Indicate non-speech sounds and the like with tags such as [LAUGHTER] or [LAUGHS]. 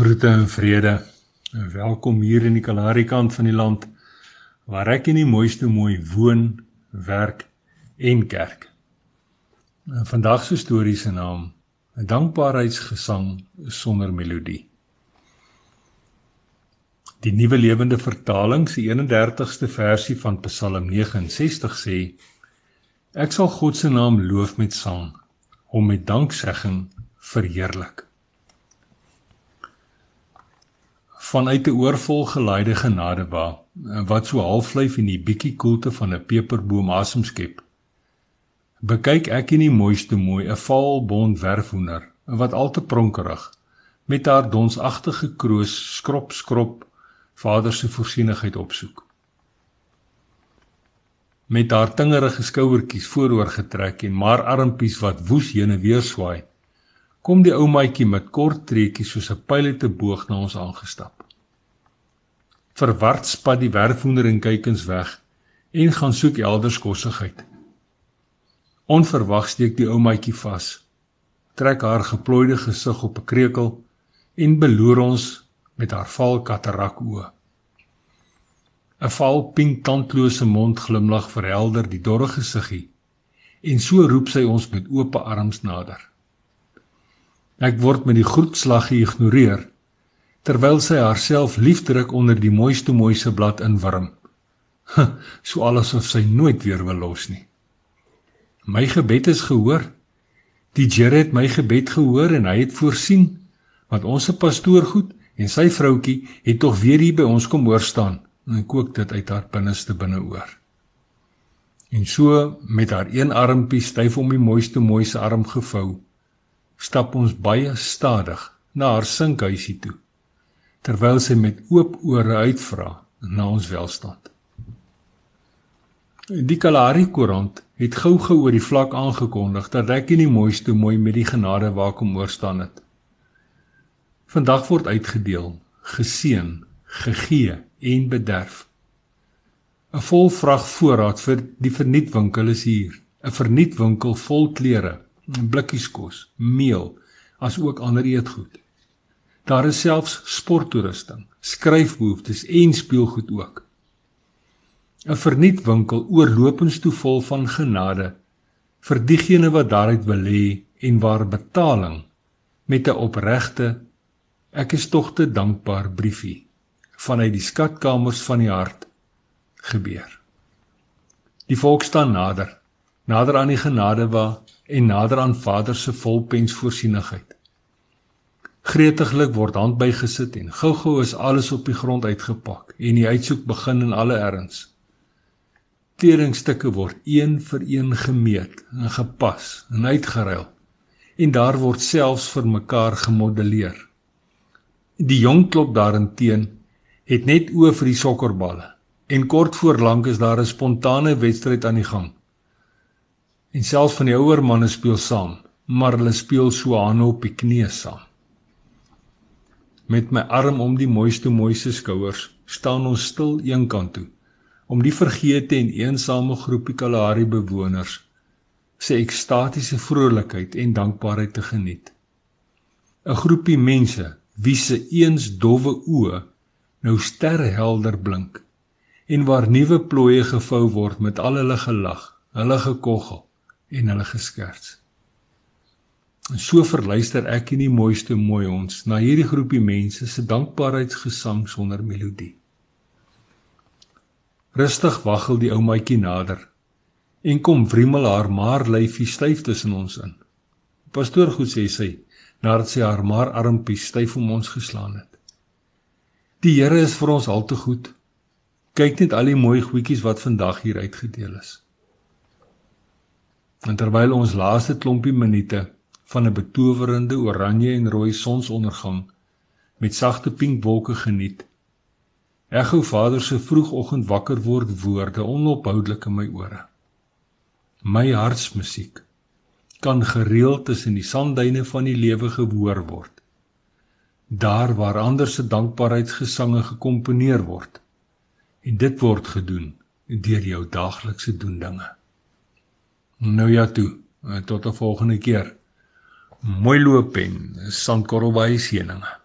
Groete en vrede. Welkom hier in die Kalahari kant van die land waar ek in die mooiste mooi woon, werk en kerk. Vandag se storie se naam: 'n Dankbaarheidsgesang sonder melodie. Die Nuwe Lewende Vertaling se 31ste versie van Psalm 69 sê: Ek sal God se naam loof met sang, hom met danksegging verheerlik. Vanuit 'n oorvol gelaaide genade wa wat so halflyf in die bietjie koelte van 'n peperboom asem skep. Bekyk ek in die mooiste mooi 'n vaal bont werfhoender wat al te pronkerig met haar donsagtige kroos skrop skrop vader se voorsienigheid opsoek. Met haar tingerige skouertjies vooroor getrek en maar armpies wat woes heen en weer swaai kom die ou maatjie met kort treetjies soos 'n pyl uit 'n boog na ons aangestap. Verward spat die werfhoender en kykens weg en gaan soek elders kossigheid. Onverwags steek die ou maatjie vas, trek haar geplooide gesig op 'n kreukel en beloer ons met haar vaal katarak oë. 'n Vaal pink tandlose mond glimlag verhelder die dorre gesiggie en so roep sy ons met oop arms nader. Ek word met die groetslag geïgnoreer terwyl sy haarself liefdruk onder die mooiste mooiste blad inwurm. [LAUGHS] so alles of sy nooit weer wil los nie. My gebed is gehoor. Die Here het my gebed gehoor en hy het voorsien want ons se pastoor goed en sy vroutkie het tog weer hier by ons kom hoor staan en kook dit uit haar binneste binneoor. En so met haar een armpie styf om die mooiste mooiste arm gevou stap ons baie stadig na haar sinkhuisie toe terwyl sy met oop ore uitvra na ons welstand. Die Kalahari koerant het gou-gou oor die vlak aangekondig dat ek nie mooiste mooi met die genade waakom oor staan het. Vandag word uitgedeel, geseën, gegee en bederf. 'n Vol vrag voorraad vir die vernietwinkel is hier, 'n vernietwinkel vol klere, blikkies kos, meel, as ook ander eetgoed. Daar is selfs sporttoerusting, skryfbehoeftes en speelgoed ook. 'n Vernietwinkel oorlopends toe vol van genade vir diegene wat daaruit wil hê en waar betaling met 'n opregte ek is tog te dankbaar briefie vanuit die skatkamers van die hart gebeur. Die volk staan nader, nader aan die genade waar en nader aan Vader se volpens voorsienigheid. Gretiglik word hand bygesit en gou-gou is alles op die grond uitgepak en die uitsoek begin in alle erns. Kledingstukke word een vir een gemeet en gepas en uitgeruil en daar word selfs vir mekaar gemodelleer. Die jong klop daarenteen het net oë vir die sokkerballe en kort voor lank is daar 'n spontane wedstryd aan die gang. En selfs van die ouer manne speel saam, maar hulle speel so aan op die knie saam. Met my arm om die mooiste mooiste skouers, staan ons stil eenkant toe om die vergete en eensame groepie Kalahari bewoners se ekstatiese vrolikheid en dankbaarheid te geniet. 'n Groepie mense wie se eens dowwe oë nou sterhelder blink en waar nuwe plooie gevou word met al hulle gelag, hulle gekoggel en hulle geskerts. En so verluister ek in die mooiste mooi ons na hierdie groepie mense se dankbaarheidsgesang sonder melodie. Rustig waggel die ou maatjie nader en kom wrimmel haar maar lyfie styf tussen ons in. Pastoor goed sê sy nadat sy haar maar armpie styf om ons geslaan het. Die Here is vir ons al te goed. Kyk net al die mooi goedjies wat vandag hier uitgedeel is. En terwyl ons laaste klompie minute van 'n betowerende oranje en rooi sonsondergang met sagte pink wolke geniet, ekho Vader se vroegoggend wakker word woorde onophoudelik in my ore. My hartsmusiek kan gereeld tussen die sandduine van die lewe gehoor word. Daar waar ander se dankbaarheidsgesange gekomponeer word. En dit word gedoen deur jou daaglikse doen dinge. Nou ja toe, tot 'n volgende keer. Mooi loop en sandkorrel baie seëninge.